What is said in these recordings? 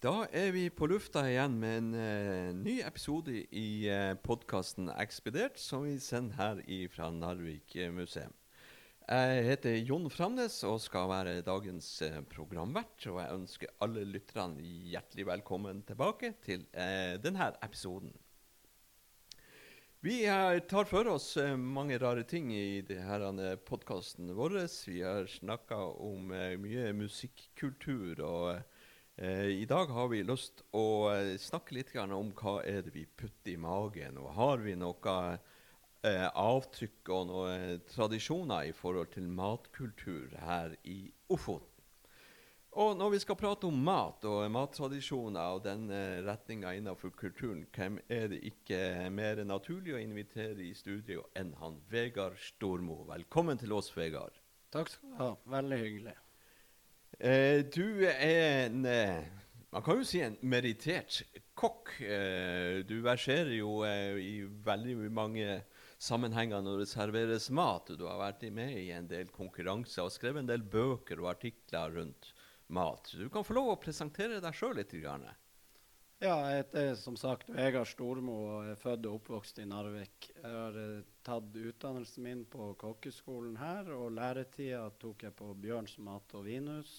Da er vi på lufta igjen med en uh, ny episode i uh, podkasten Ekspedert, som vi sender her fra Narvik eh, museum. Jeg heter Jon Framnes og skal være dagens uh, programvert. Og jeg ønsker alle lytterne hjertelig velkommen tilbake til uh, denne episoden. Vi tar for oss mange rare ting i denne podkasten vår. Vi har snakka om mye musikkultur og Eh, I dag har vi lyst å eh, snakke litt om hva er det vi putter i magen. Og har vi noe eh, avtrykk og noen tradisjoner i forhold til matkultur her i Ofoten? Og når vi skal prate om mat og mattradisjoner og den eh, retninga innenfor kulturen, hvem er det ikke mer naturlig å invitere i studio enn han Vegard Stormo? Velkommen til oss, Vegard. Takk skal du ha. Veldig hyggelig. Eh, du er en eh, Man kan jo si en merittert kokk. Eh, du verserer jo eh, i veldig mange sammenhenger når det serveres mat. Du har vært med i en del konkurranser og skrevet en del bøker og artikler rundt mat. Du kan få lov å presentere deg sjøl litt. Grann. Ja, jeg heter som sagt Vegard Stormo og er født og oppvokst i Narvik. Jeg har uh, tatt utdannelsen min på kokkeskolen her, og læretida tok jeg på Bjørns mat og vinhus.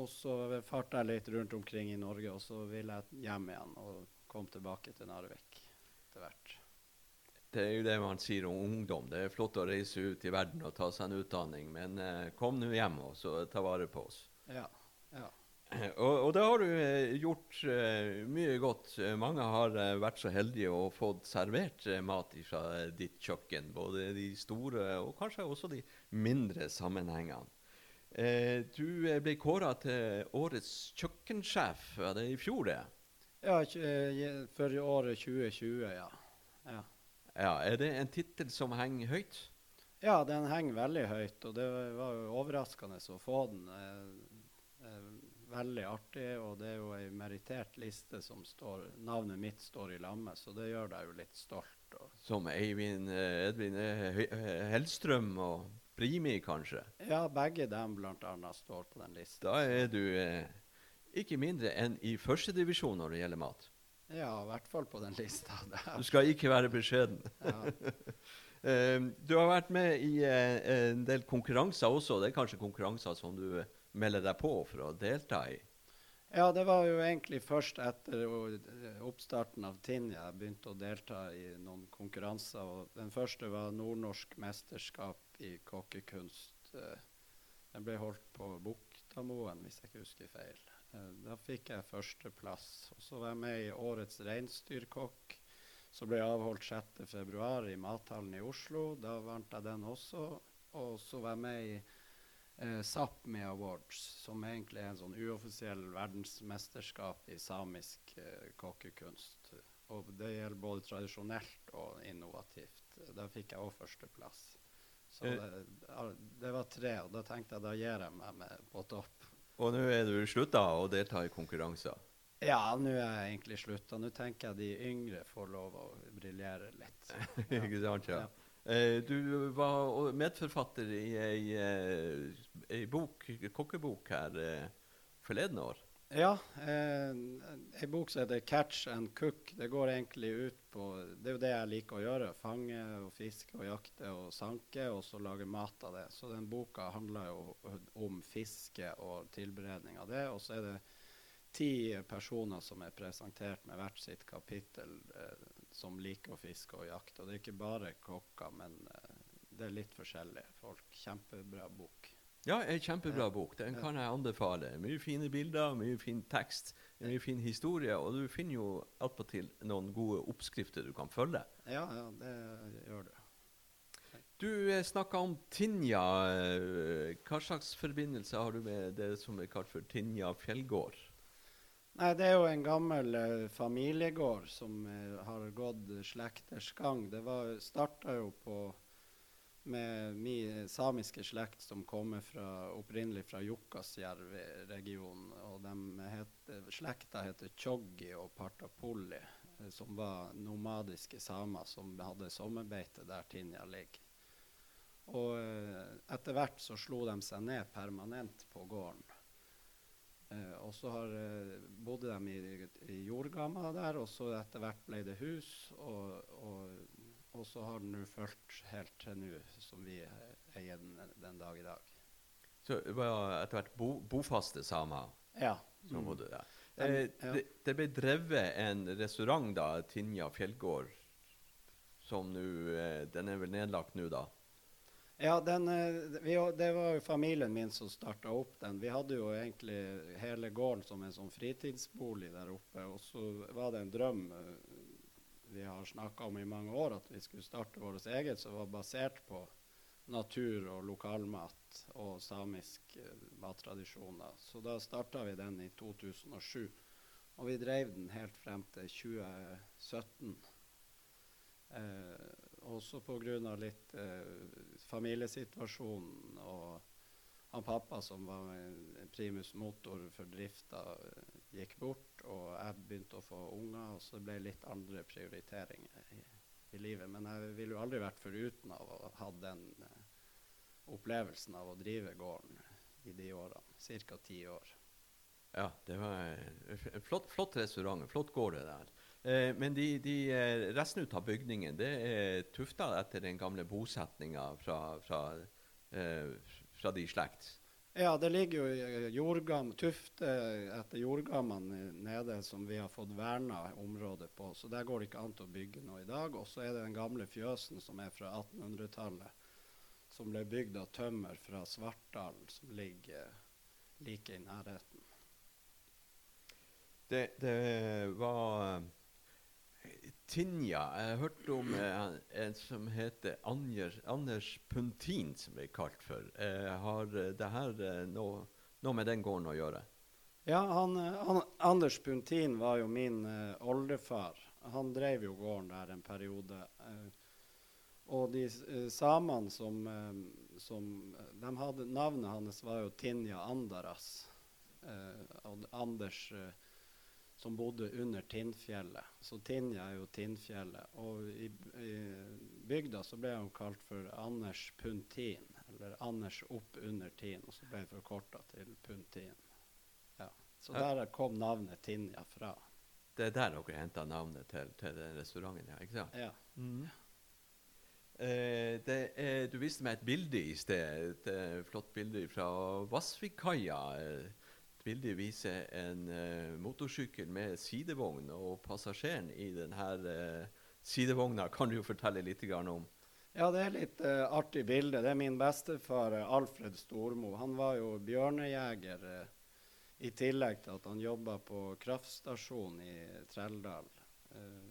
Og så farta jeg litt rundt omkring i Norge, og så ville jeg hjem igjen og kom tilbake til Narvik etter hvert. Det er jo det man sier om ungdom. Det er flott å reise ut i verden og ta seg en utdanning, men uh, kom nå hjem og så ta vare på oss. Ja. Og, og det har du eh, gjort uh, mye godt. Mange har vært så heldige og fått servert mat fra ditt kjøkken. Både de store og kanskje også de mindre sammenhengene. du ble kåra til årets kjøkkensjef. Var det i fjor, det? Ja, for året 2020, ja. ja. ja er det en tittel som henger høyt? Ja, den henger veldig høyt. Og det var jo overraskende å få den veldig artig, og det er jo ei merittert liste som står, navnet mitt står i lammet, så det gjør deg jo litt stolt. Som Eivind eh, Edvin eh, eh, Hellstrøm og Brimi, kanskje? Ja, begge dem bl.a. står på den lista. Da er du eh, ikke mindre enn i førstedivisjon når det gjelder mat? Ja, i hvert fall på den lista. Du skal ikke være beskjeden. Ja. du har vært med i en del konkurranser også. Det er kanskje konkurranser som du melde deg på for å delta i? Ja, det var jo egentlig først etter oppstarten av Tinn jeg begynte å delta i noen konkurranser. og Den første var nordnorsk mesterskap i kokkekunst. Eh, den ble holdt på Buktamoen, hvis jeg ikke husker feil. Eh, da fikk jeg førsteplass. Og så var jeg med i årets reinsdyrkokk, som ble avholdt 6.2 i Mathallen i Oslo. Da vant jeg den også. Og så var jeg med i eh, Sápmi Awards, som egentlig er en sånn uoffisiell verdensmesterskap i samisk eh, kokkekunst. Og det gjelder både tradisjonelt og innovativt. Da fikk jeg òg førsteplass. Så eh. det, det, var tre, og da tenkte jeg da gir jeg meg med på topp. Og nå er du slutta å delta i konkurranser? Ja, nå er jeg egentlig slutta. Nå tenker jeg de yngre får lov å briljere litt. Ikke sant, ja. Eh, du var medforfatter i ei, ei eh, bok, kokkebok her eh, forleden år. Ja, ei bok som heter 'Catch and Cook'. Det går egentlig ut på Det er jo det jeg liker å gjøre. Fange og fiske og jakte og sanke, og så lage mat av det. Så den boka handler jo om fiske og tilberedning av det. Og så er det ti personer som er presentert med hvert sitt kapittel som liker å fiske og jakte. Og det er ikke bare kokker, men uh, det er litt forskjellig folk. Kjempebra bok. Ja, en kjempebra bok. Den kan jeg anbefale. Mye fine bilder, mye fin tekst, mye fin historie. Og du finner jo attpåtil noen gode oppskrifter du kan følge. Ja, ja det gjør du. Du eh, snakka om Tinja. Hva slags forbindelse har du med det som er kalt for Tinja fjellgård? Nei, Det er jo en gammel uh, familiegård som uh, har gått slekters gang. Det starta jo på med min samiske slekt som kommer fra, opprinnelig fra Jukkasjärvi-regionen. og heter, Slekta heter Tjoggi og Partapulli, uh, som var nomadiske samer som hadde sommerbeite der Tinja ligger. Og etter hvert så slo de seg ned permanent på gården. Eh, og så har, eh, bodde de i, i jordgamma der, og så etter hvert ble det hus. Og, og, og så har den nå fulgt helt til nå, som vi eier den, den dag i dag. Så det var etter hvert bo, bofaste samer Ja. som Mm. bodde der. Den- Eh, ja. det, det ble drevet en restaurant, da, Tinja fjellgård, som nå eh, Den er vel nedlagt nå, da? Ja, den, eh, vi, det var jo familien min som starta opp den. Vi hadde jo egentlig hele gården som en sånn fritidsbolig der oppe. Og så var det en drøm eh, vi har snakka om i mange år, at vi skulle starte vårt eget som var basert på natur og lokalmat og samisk eh, mattradisjoner. Så da starta vi den i 2007. Og vi drev den helt frem til 2017. Eh, også pga. litt eh, familiesituasjonen og han pappa som var primus motor for drifta, eh, gikk bort, og jeg begynte å få unger, og så ble det litt andre prioriteringer i, i livet. Men jeg ville jo aldri vært foruten av å ha den eh, opplevelsen av å drive gården i de årene. Ca. ti år. Ja, det var en flott, flott restaurant, flott gård det der. Eh, men de, de eh, resten ut av bygningen det er tufta etter den gamle bosetninga fra, fra, eh, fra de slekt. Ja, det ligger jo i jordgam, tufte etter jordgammene nede som vi har fått verna området på. Så der går det ikke an å bygge noe i dag. Og så er det den gamle fjøsen som er fra 1800-tallet. Som ble bygd av tømmer fra Svartdalen, som ligger like i nærheten. Det, det var eh, Tinja. Jeg har hørt om eh, en som heter Anders, Anders Puntin, som ble kalt for. Eh, har eh, det her eh, noe, med den gården å gjøre? Ja, han, eh, han, Anders Puntin var jo min eh, oldefar. Han drev jo gården der en periode. og de samene som, som de hadde, Navnet hans var jo Tinja Andaras. Anders eh, som bodde under Tinnfjellet. Så Tinja er jo Tinnfjellet. Og i, i bygda så ble han kalt for Anders Puntin, eller Anders opp under Tin, og så ble hun forkorta til Puntin. Ja. Så der kom navnet Tinja fra. Det er der dere henta navnet til, til den restauranten? ja, ikke sant? Ja. Eh, det er, du viste meg et bilde i sted. Et et flott bilde fra Vassvikkaia. Eh, bilde viser en uh, motorsykkel med sidevogn, og passasjeren i denne uh, sidevogna kan du jo fortelle litt om. Ja, det er litt uh, artig bilde. Det er min bestefar eh, Alfred Stormo. Han var jo bjørnejeger eh, i tillegg til at han jobba på kraftstasjonen i Treldal. Eh,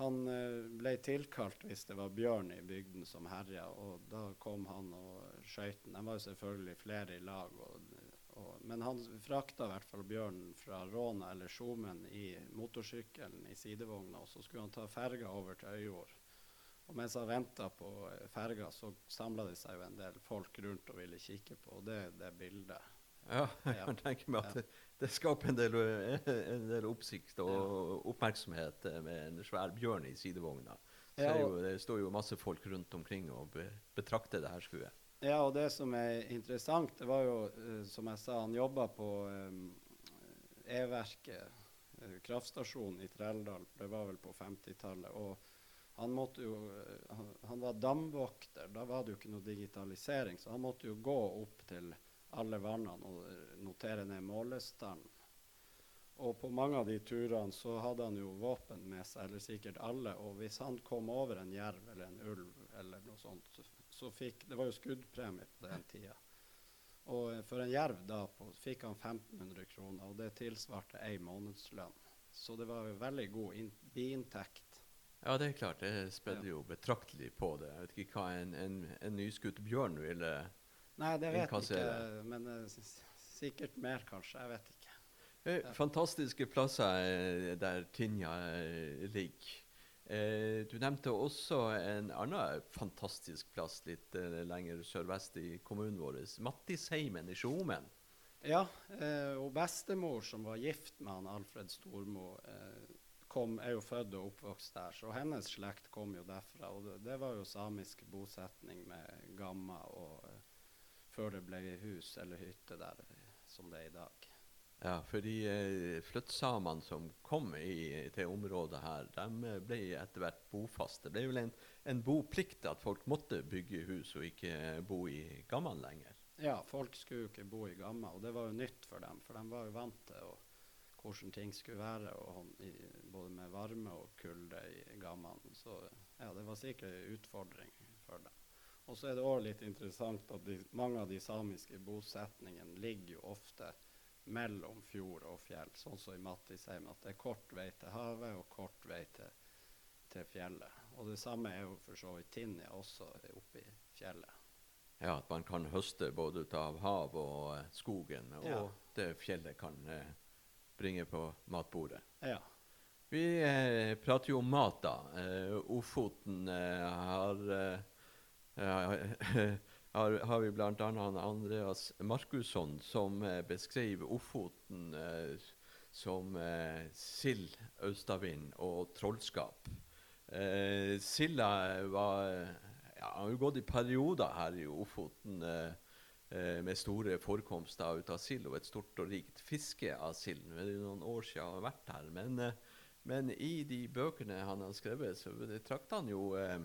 han eh, ble tilkalt hvis det var bjørn i bygden som herja, og da kom han og skøyt den. De var jo selvfølgelig flere i lag, og, og, men han frakta i hvert fall bjørnen fra Råna eller Skjomen i motorsykkelen i sidevogna, og så skulle han ta ferga over til Øyjord. Og mens han venta på eh, ferga, så samla det seg jo en del folk rundt og ville kikke på og det, det bildet. Ja, jeg Ja. kan tenke meg at Ja. det, det skaper en del, eh, en del oppsikt og oppmerksomhet eh, med en svær bjørn i sidevogna. Så Ja, er jo, det står jo masse folk rundt omkring og be, betrakter det her skuet. Ja, og det som er interessant, det var jo, eh, som jeg sa, han jobba på eh, E-verket, eh, kraftstasjonen i Treldal, det var vel på 50-tallet. Og han måtte jo han, han var damvokter, da var det jo ikke noe digitalisering, så han måtte jo gå opp til alle vannene og notere ned målestanden. Og på mange av de turene så hadde han jo våpen med seg, eller sikkert alle. Og hvis han kom over en jerv eller en ulv eller noe sånt, så, fikk Det var jo skuddpremie på den tida. Og eh, for en jerv da på, fikk han 1500 kroner, og det tilsvarte ei månedslønn. Så det var jo veldig god in biinntekt. Ja, det er klart. Det spiller jo betraktelig på det. Jeg vet ikke hva en, en, en nyskutt bjørn ville Nei, det vet jeg ikke, men eh, sikkert mer, kanskje. Jeg vet ikke. Eh, Ja. Fantastiske plasser der Tinja ligger. Eh, du nevnte også en annen fantastisk plass litt eh, lenger sørvest i kommunen vår. Mattisheimen i Skjomen. Ja, eh, og bestemor som var gift med han Alfred Stormo, eh, kom, er jo født og oppvokst der, så hennes slekt kom jo derfra. Og det, det var jo samisk bosetning med gamma og eh, før det ble hus eller hytte der eh, som det er i dag. Ja, for de eh, flyttsamene som kom i, til området her, de eh, ble etter hvert bofaste. Det ble vel en, en boplikt at folk måtte bygge hus og ikke bo i gammel lenger. Ja, folk skulle jo ikke bo i gammel, og det var jo nytt for dem. For de var jo vant til å, hvordan ting skulle være, og, i, både med varme og kulde i gammel. Så ja, det var sikkert en utfordring for dem. Og så er det òg litt interessant at de, mange av de samiske bosetningene ligger jo ofte mellom fjord og fjell, sånn som i Mattisheim. At det er kort vei til havet og kort vei til, til fjellet. Og det samme er jo for så vidt Tinja også oppe i fjellet. Ja, at man kan høste både ut av hav og eh, skogen, og Ja. det fjellet kan eh, bringe på matbordet. Ja. Vi eh, prater jo om mat, da. Eh, Ofoten eh, har, eh, har Har vi bl.a. Andreas Markusson, som eh, beskriver Ofoten eh, som eh, sild, austavind og trollskap. Eh, silda var ja, har gått i perioder her i Ofoten eh, eh, med store forekomster ut av sild og et stort og rikt fiske av sild. Det er noen år siden jeg har vært her, men, eh, men i de bøkene han har skrevet, så trakk han jo eh,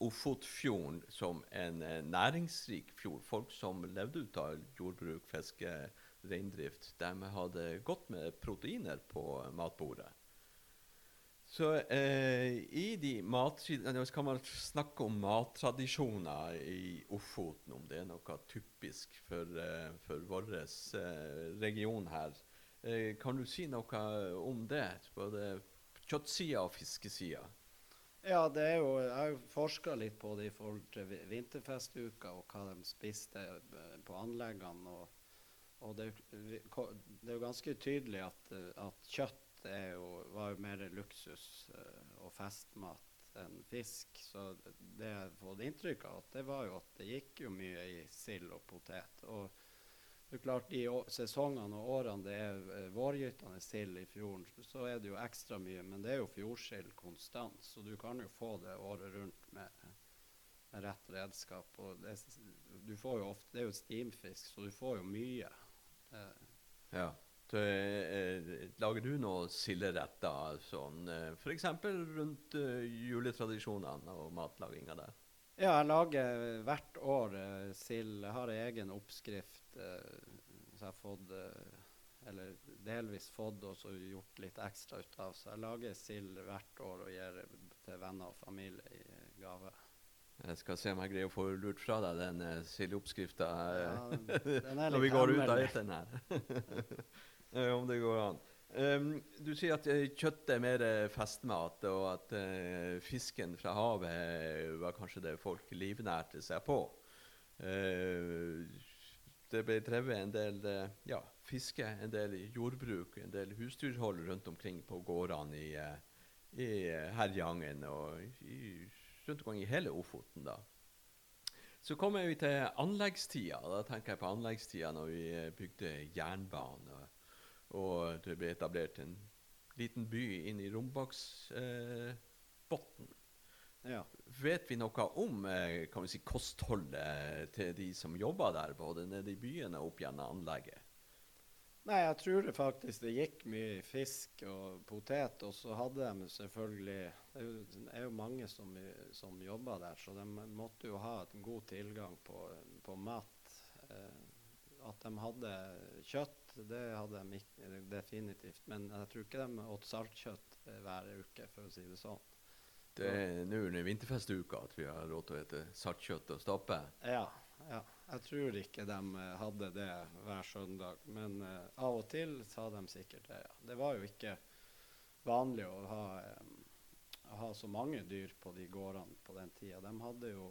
Ofotfjorden som en eh, næringsrik fjord. Folk som levde ut av jordbruk, fiske, reindrift, de hadde godt med proteiner på matbordet. Så eh, i de mat... Kan man snakke om mattradisjoner i Ofoten, om det er noe typisk for, eh, for vår eh, region her. Eh, kan du si noe om det? Både kjøttsida og fiskesida? Ja, det er jo, jeg har forska litt på det i forhold til vinterfestuka og hva de spiste eh, på anleggene. Og, og det, det er jo ganske tydelig at, eh, at kjøtt jo, var jo mer luksus eh, og festmat enn fisk. Så det jeg har fått inntrykk av, at det var jo at det gikk jo mye i sild og potet. Og det er klart, De sesongene og årene det er eh, vårgytende sild i fjorden, så er det jo ekstra mye. Men det er jo fjordsild konstant, så du kan jo få det året rundt med, med rett redskap. Og det, du får jo ofte, det er jo stimfisk, så du får jo mye. Eh, Ja. Så, eh, lager du noen silderetter sånn, eh, f.eks. rundt eh, juletradisjonene og matlaginga der? Ja, jeg lager hvert år eh, sild. Jeg har egen oppskrift eh, som jeg har fått eh, Eller delvis fått og så gjort litt ekstra ut av. Så jeg lager sild hvert år og gir til venner og familie i gave. Jeg skal se om jeg greier å få lurt fra deg den uh, sildeoppskrifta Ja, når vi går ut av eteren her. Eh, om det går an. Um, du sier at kjøttet kjøtt er mer eh, festmat, og at uh, fisken fra havet eh, var kanskje det folk livnærte seg på. Eh, det ble drevet en del eh, ja, fiske, en del jordbruk, en del husdyrhold rundt omkring på gårdene i, eh, i eh, Herjangen og i, rundt omkring i hele Ofoten. da. Så kommer vi til anleggstida. Da tenker jeg på anleggstida når vi bygde jernbane. Og det ble etablert en liten by inn i Rombaksbotn. Eh, Ja. Vet vi noe om eh, kan vi si, kostholdet til de som jobber der, både nede i byene og opp gjennom anlegget? Nei, jeg tror det faktisk det gikk mye fisk og potet. Og så hadde de selvfølgelig Det er jo, det er jo mange som, som jobber der, så de måtte jo ha en god tilgang på, på mat. Eh, at de hadde kjøtt, det hadde de ikke, definitivt. Men jeg tror ikke de åt saltkjøtt eh, hver uke, for å si det sånn. Det er nå under vinterfestuka at vi har råd til å spise saltkjøtt og stappe. Ja, ja. Jeg tror ikke de eh, hadde det hver søndag, men uh, av og til sa de sikkert det. Ja. Det var jo ikke vanlig å ha, um, ha så mange dyr på de gårdene på den tida. De hadde jo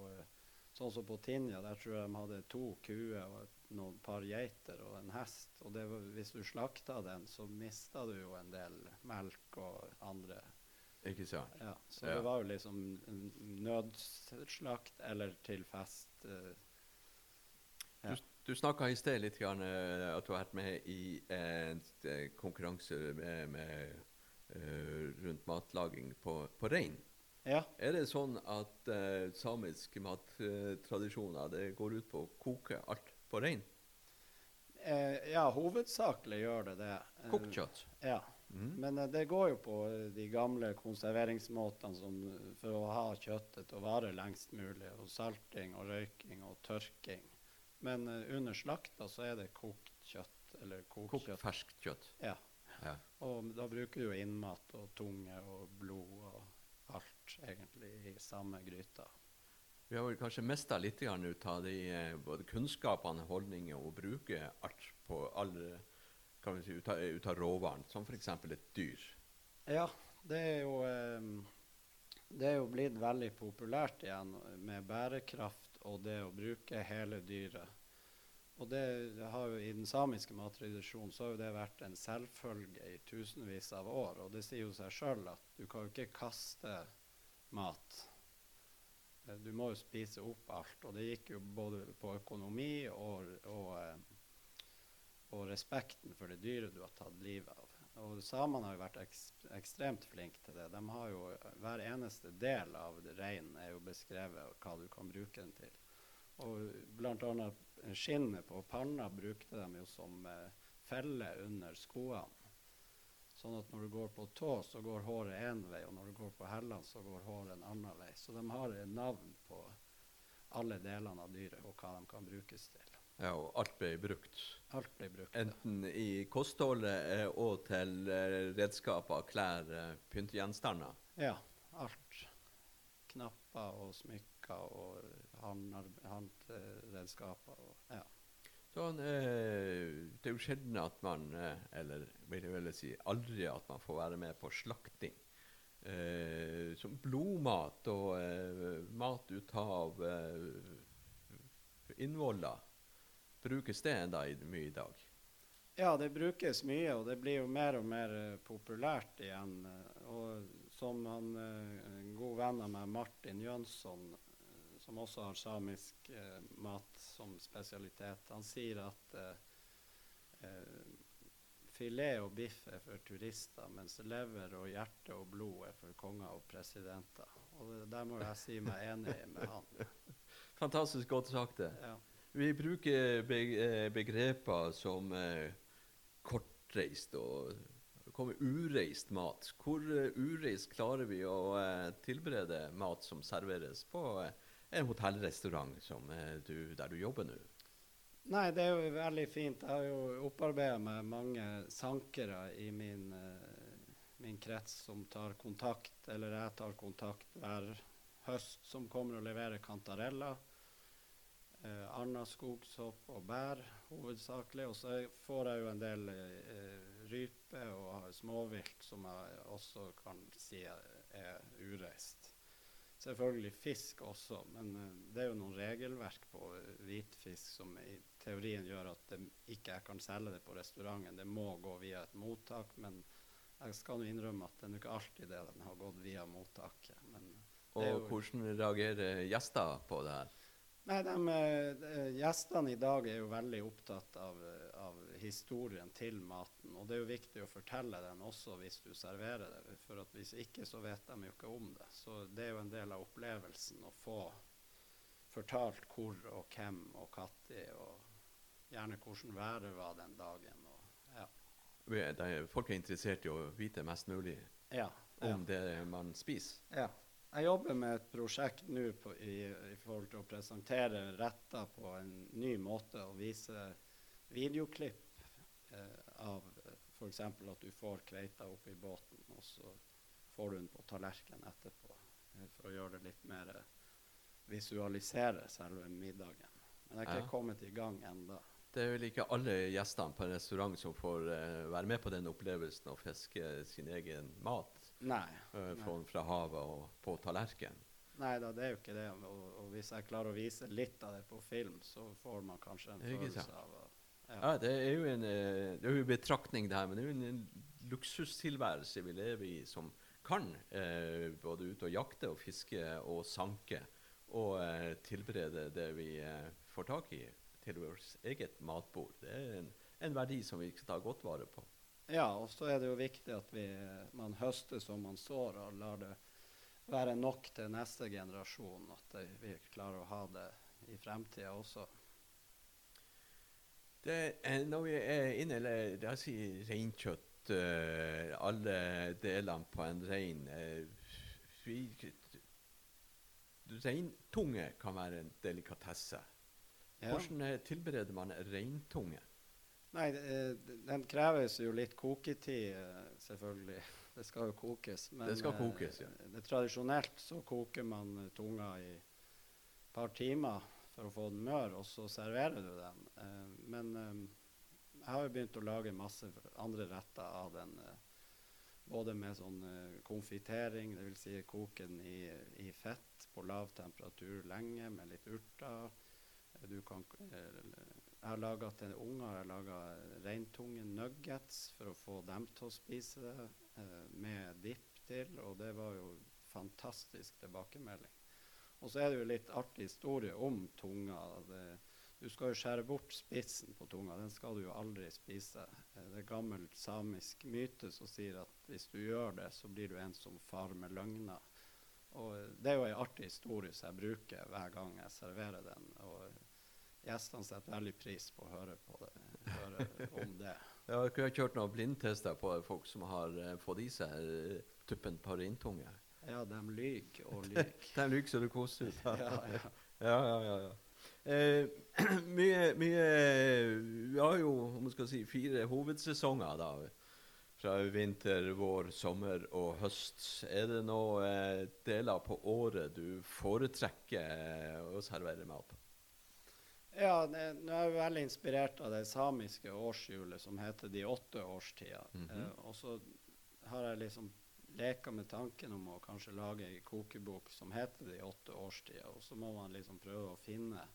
Sånn som på Tinja, der tror jeg de hadde to kuer og et, noen par geiter og en hest. Og det var, hvis du slakta den, så mista du jo en del melk og andre Ikke sant? ja, så Ja. det var jo liksom nødslakt eller til fest. Uh, Ja. Du, du snakka i sted litt grann, uh, at du har vært med i en uh, konkurranse med, med, rundt matlaging på, på rein. ja. Er det sånn at uh, samiske mattradisjoner det går ut på å koke alt på rein? Ja, hovedsakelig gjør det det. Kokt kjøtt. Ja. Mm. Men eh, det går jo på eh, de gamle konserveringsmåtene som, eh, for å ha kjøttet til å vare lengst mulig. Og salting og røyking og tørking. Men under slakta så er det kokt kjøtt. Eller kokt ferskt kjøtt. Ja. Ja. Og da bruker du innmat og tunge og blod og alt egentlig i samme gryta. Vi har vel kanskje mista litt ut av de, både kunnskapene, holdninger og bruke alt på alle kan vi si, ut av, ut av råvaren, som f.eks. et dyr. Ja, det er jo eh, Det er jo blitt veldig populært igjen med bærekraft og det å bruke hele dyret. Og det har jo I den samiske mattradisjonen så har jo det vært en selvfølge i tusenvis av år. Og det sier jo seg sjøl at du kan jo ikke kaste mat. Eh, Du må jo spise opp alt. Og det gikk jo både på økonomi og, og, eh, og respekten for det dyret du har tatt livet av. Og samene har jo vært eks ekstremt flinke til det. De har jo, Hver eneste del av reinen er jo beskrevet hva du kan bruke den til. Og annet skinnet på panna brukte de jo som eh, felle under skoene. Sånn at når du går på tå, så går håret én vei, og når du går på hælene, så går håret en annen vei. Så de har navn på alle delene av dyret og hva de kan brukes til. Ja, og alt ble brukt. Alt blir brukt. Enten i kostholdet eh, og til eh, redskaper, klær, eh, pyntegjenstander. Ja, alt. Knapper og smykker og håndredskaper. Ja. Sånn, eh, det er jo sjelden at man, eh, eller vil jeg vel si aldri at man får være med på slakting. Eh, som blodmat og mat ut av innvoller. Brukes det enda mye i dag? ja, det brukes mye, og det blir jo mer og mer eh, populært igjen. eh, og som han, eh, en god venn av meg, Martin Jønsson, som også har samisk eh, mat som spesialitet, han sier at eh, eh, filet og biff er for turister, mens lever og hjerte og blod er for konger og presidenter. Og det, der må jeg si meg enig med han. Fantastisk godt sagt. det. Ja. Vi bruker eh, begreper som eh, kortreist og kommer ureist mat. Hvor eh, ureist klarer vi å tilberede mat som serveres på en hotellrestaurant der du jobber nå? Nei, det er jo veldig fint. Jeg har jo opparbeida meg mange sankere i min, min krets som tar kontakt, eller jeg tar kontakt hver høst, som kommer og leverer kantareller. Eh, Anna skogsopp og bær hovedsakelig. Og så får jeg jo en del eh, rype og småvilt som jeg også kan si er, ureist. Selvfølgelig fisk også, men eh, det er jo noen regelverk på eh, hvitfisk som i teorien gjør at det ikke jeg kan selge det på restauranten. Det må gå via et mottak, men jeg skal jo innrømme at det er ikke alltid det den har gått via mottaket. Men Og hvordan reagerer gjester på det her? Nei, de, eh, Gjestene i dag er jo veldig opptatt av, eh, av historien til maten. Og det er jo viktig å fortelle den også hvis du serverer det. For at hvis ikke, så vet de jo ikke om det. Så det er jo en del av opplevelsen å få fortalt hvor og hvem og når, og gjerne hvordan været var den dagen. Og, ja. Er- Folk er interessert i å vite mest mulig Ja, ja. om det man spiser. Ja. Jeg jobber med et prosjekt nå på- i, i forhold til å presentere retter på en ny måte og vise videoklipp eh, av f.eks. at du får kveita oppi i båten, og så får du den på tallerkenen etterpå. eh, For å gjøre det litt mer eh, visualisere selve middagen. Men jeg er ikke Ja. kommet i gang enda. Det er vel ikke alle gjestene på en restaurant som får eh, være med på den opplevelsen å fiske sin egen mat Nei. uh, fra, fra havet og på tallerken. Nei da, det er jo ikke det. Og, og hvis jeg klarer å vise litt av det på film, så får man kanskje en følelse sant. av å Ja, det er jo en, eh, det er jo en betraktning, det her, men det er jo en, en luksustilværelse vi lever i, som kan eh, både ut og jakte og fiske og sanke og eh, tilberede det vi eh, får tak i til vårt eget matbord. Det er en, en verdi som vi skal ta godt vare på. Ja, og så er det jo viktig at vi, man høster som man sår, og lar det være nok til neste generasjon. At vi klarer å ha det i fremtida også. Det når vi er inne eller La oss si reinkjøtt, eh, alle delene på en rein eh, Reintunge kan være en delikatesse. Ja. Hvordan eh, tilbereder man reintunge? Nei, eh, den kreves jo litt koketid, eh, selvfølgelig. Det skal jo kokes. Men Det skal eh, kokes, ja. det tradisjonelt så koker man tunga i et par timer for å få den mør, og så serverer du den. Men jeg har jo begynt å lage masse andre retter av den. Både med sånn konfitering, dvs. Si koke den i, i fett på lav temperatur lenge med litt urter. Du kan, jeg har laga til unger jeg laget reintunge nuggets for å få dem til å spise det, eh, med dipp til, og det var jo fantastisk tilbakemelding. Og så er det jo litt artig historie om tunga. Det, du skal jo skjære bort spissen på tunga. Den skal du jo aldri spise. Eh, Det er gammel samisk myte som sier at hvis du gjør det, så blir du en som far med løgner. Og eh, det er jo en artig historie som jeg bruker hver gang jeg serverer den. Og gjestene setter veldig pris på å høre, på det, høre om det. Jeg har kjørt noen blindtester på folk som har eh, fått i seg eh, tuppen parintunge? Ja, de lyver og lyver. De lyver så det koser ut. Ja, ja. Ja, ja, ja. ja. Eh, mye, mye Vi har jo om man skal si, fire hovedsesonger. da. Fra vinter, vår, sommer og høst. Er det noen eh, deler på året du foretrekker eh, å servere mat på? Ja, nå er jeg veldig inspirert av det samiske årshjulet som heter De åtte årstider. Mhm. eh, og så har jeg liksom leka med tanken om å kanskje lage ei kokebok som heter De åtte årstider. Og så må man liksom prøve å finne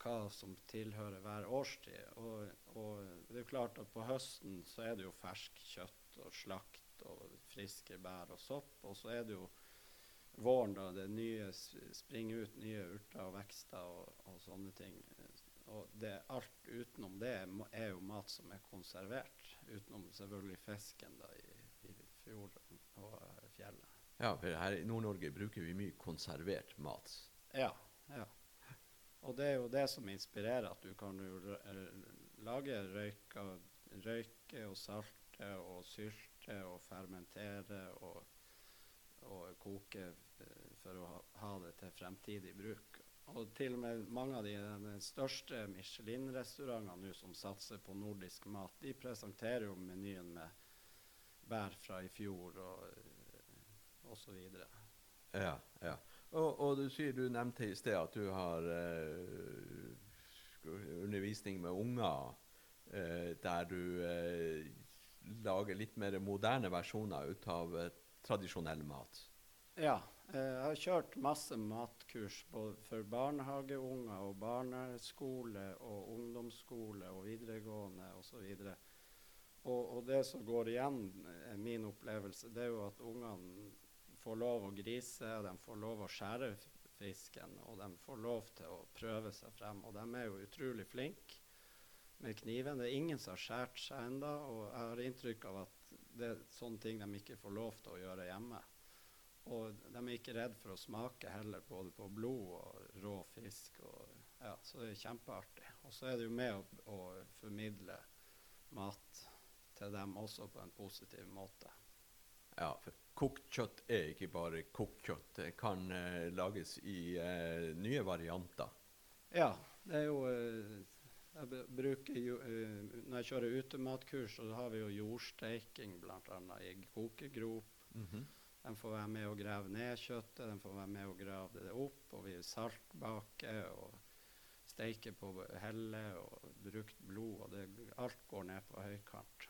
hva som tilhører hver årstid. Og, og det er jo klart at på høsten så er det jo fersk kjøtt og slakt og friske bær og sopp. Og så er det jo våren da det nye springer ut nye urter og vekster og, og sånne ting. Og det, alt utenom det er jo mat som er konservert. Utenom selvfølgelig fisken da i, i fjorden og fjellet. Ja, for her i Nord-Norge bruker vi mye konservert mat. Ja, ja. Og det er jo det som inspirerer at du kan jo lage røyke, røyke og salte og sylte og fermentere og, og koke eh, for å ha, det til fremtidig bruk. Og til og med mange av de, de største Michelin-restaurantene som satser på nordisk mat, de presenterer jo menyen med bær fra i fjor og, osv. så videre. Ja, ja. Og, og du sier du nevnte i sted at du har eh, undervisning med unger eh, der du eh, lager litt mer moderne versjoner ut av eh, tradisjonell mat. Ja. eh, Jeg har kjørt masse matkurs både for barnehageunger og barneskole og ungdomsskole og videregående osv. Og, og det som går igjen, er min opplevelse, det er jo at ungene får lov å grise, de får lov å skjære fisken, og de får lov til å prøve seg frem. Og de er jo utrolig flinke med kniven. Det er ingen som har skåret seg ennå, og jeg har inntrykk av at det er sånne ting de ikke får lov til å gjøre hjemme. Og de er ikke redd for å smake heller, både på blod og rå fisk. Og, ja, så det er kjempeartig. Og så er det jo med å, å formidle mat til dem også på en positiv måte. Ja, for kokt kjøtt er ikke bare kokt kjøtt. Det kan uh, lages i uh, nye varianter. Ja, det er jo eh, Jeg bruker jo uh, Når jeg kjører utematkurs, så har vi jo jordsteiking bl.a. i kokegrop. Mhm. De får være med å grave ned kjøttet, de får være med å grave det opp. Og vi saltbaker og steiker på helle og brukt blod. Og det, alt går ned på høykant.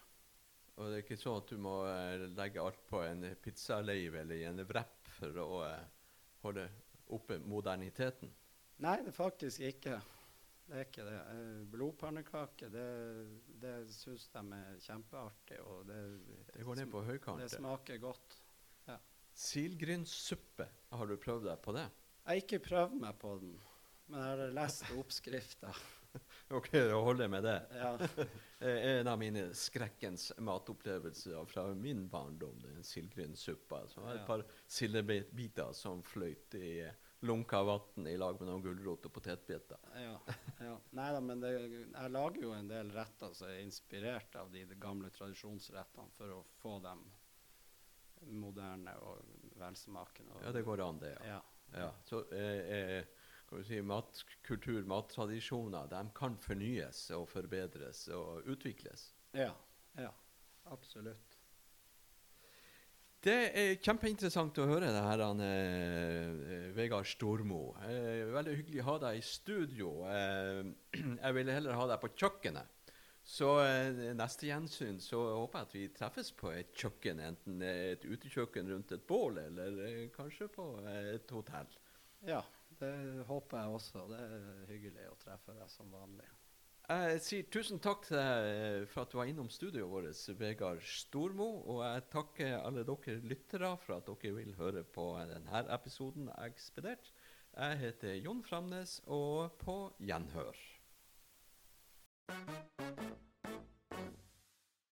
Og det er ikke sånn at du må uh, legge alt på en pizzaleiv eller i en wrap for å uh, holde oppe moderniteten. Nei, det er faktisk ikke. Det er ikke det. Eh, Blodpannekaker, det, det syns de er kjempeartig. Og det, Det går ned på høykant. det smaker godt. Silgrynssuppe, har du prøvd deg på det? Jeg har ikke prøvd meg på den, men jeg har lest oppskrifta. Ok, da holder jeg med det. Ja. Eh, En av mine skrekkens matopplevelser fra min barndom, den silgrynssuppa. Så var det et par sildebiter som fløyt i lunka vann i lag med noen gulrot og potetbiter. Ja, ja. Nei da, men det, jeg lager jo en del retter som er inspirert av de, de gamle tradisjonsrettene, for å få dem moderne og velsmakende. Og, Ja, det går an, det. ja. ja. Ja, så eh, eh, kan du si, matkultur, mattradisjoner, de kan fornyes og forbedres og utvikles. Ja, ja, absolutt. Det er kjempeinteressant å høre det her, han, eh, Vegard Stormo. Eh, veldig hyggelig å ha deg i studio. Eh, jeg ville heller ha deg på kjøkkenet. Så eh, neste gjensyn så håper jeg at vi treffes på et kjøkken, enten et utekjøkken rundt et bål, eller eh, kanskje på eh, et hotell. Ja, det håper jeg også. Det er hyggelig å treffe deg som vanlig. Jeg sier tusen takk til deg eh, for at du var innom studioet vårt, Vegard Stormo. Og jeg takker alle dere lyttere for at dere vil høre på denne episoden ekspedert. Jeg heter Jon Framnes, og på gjenhør.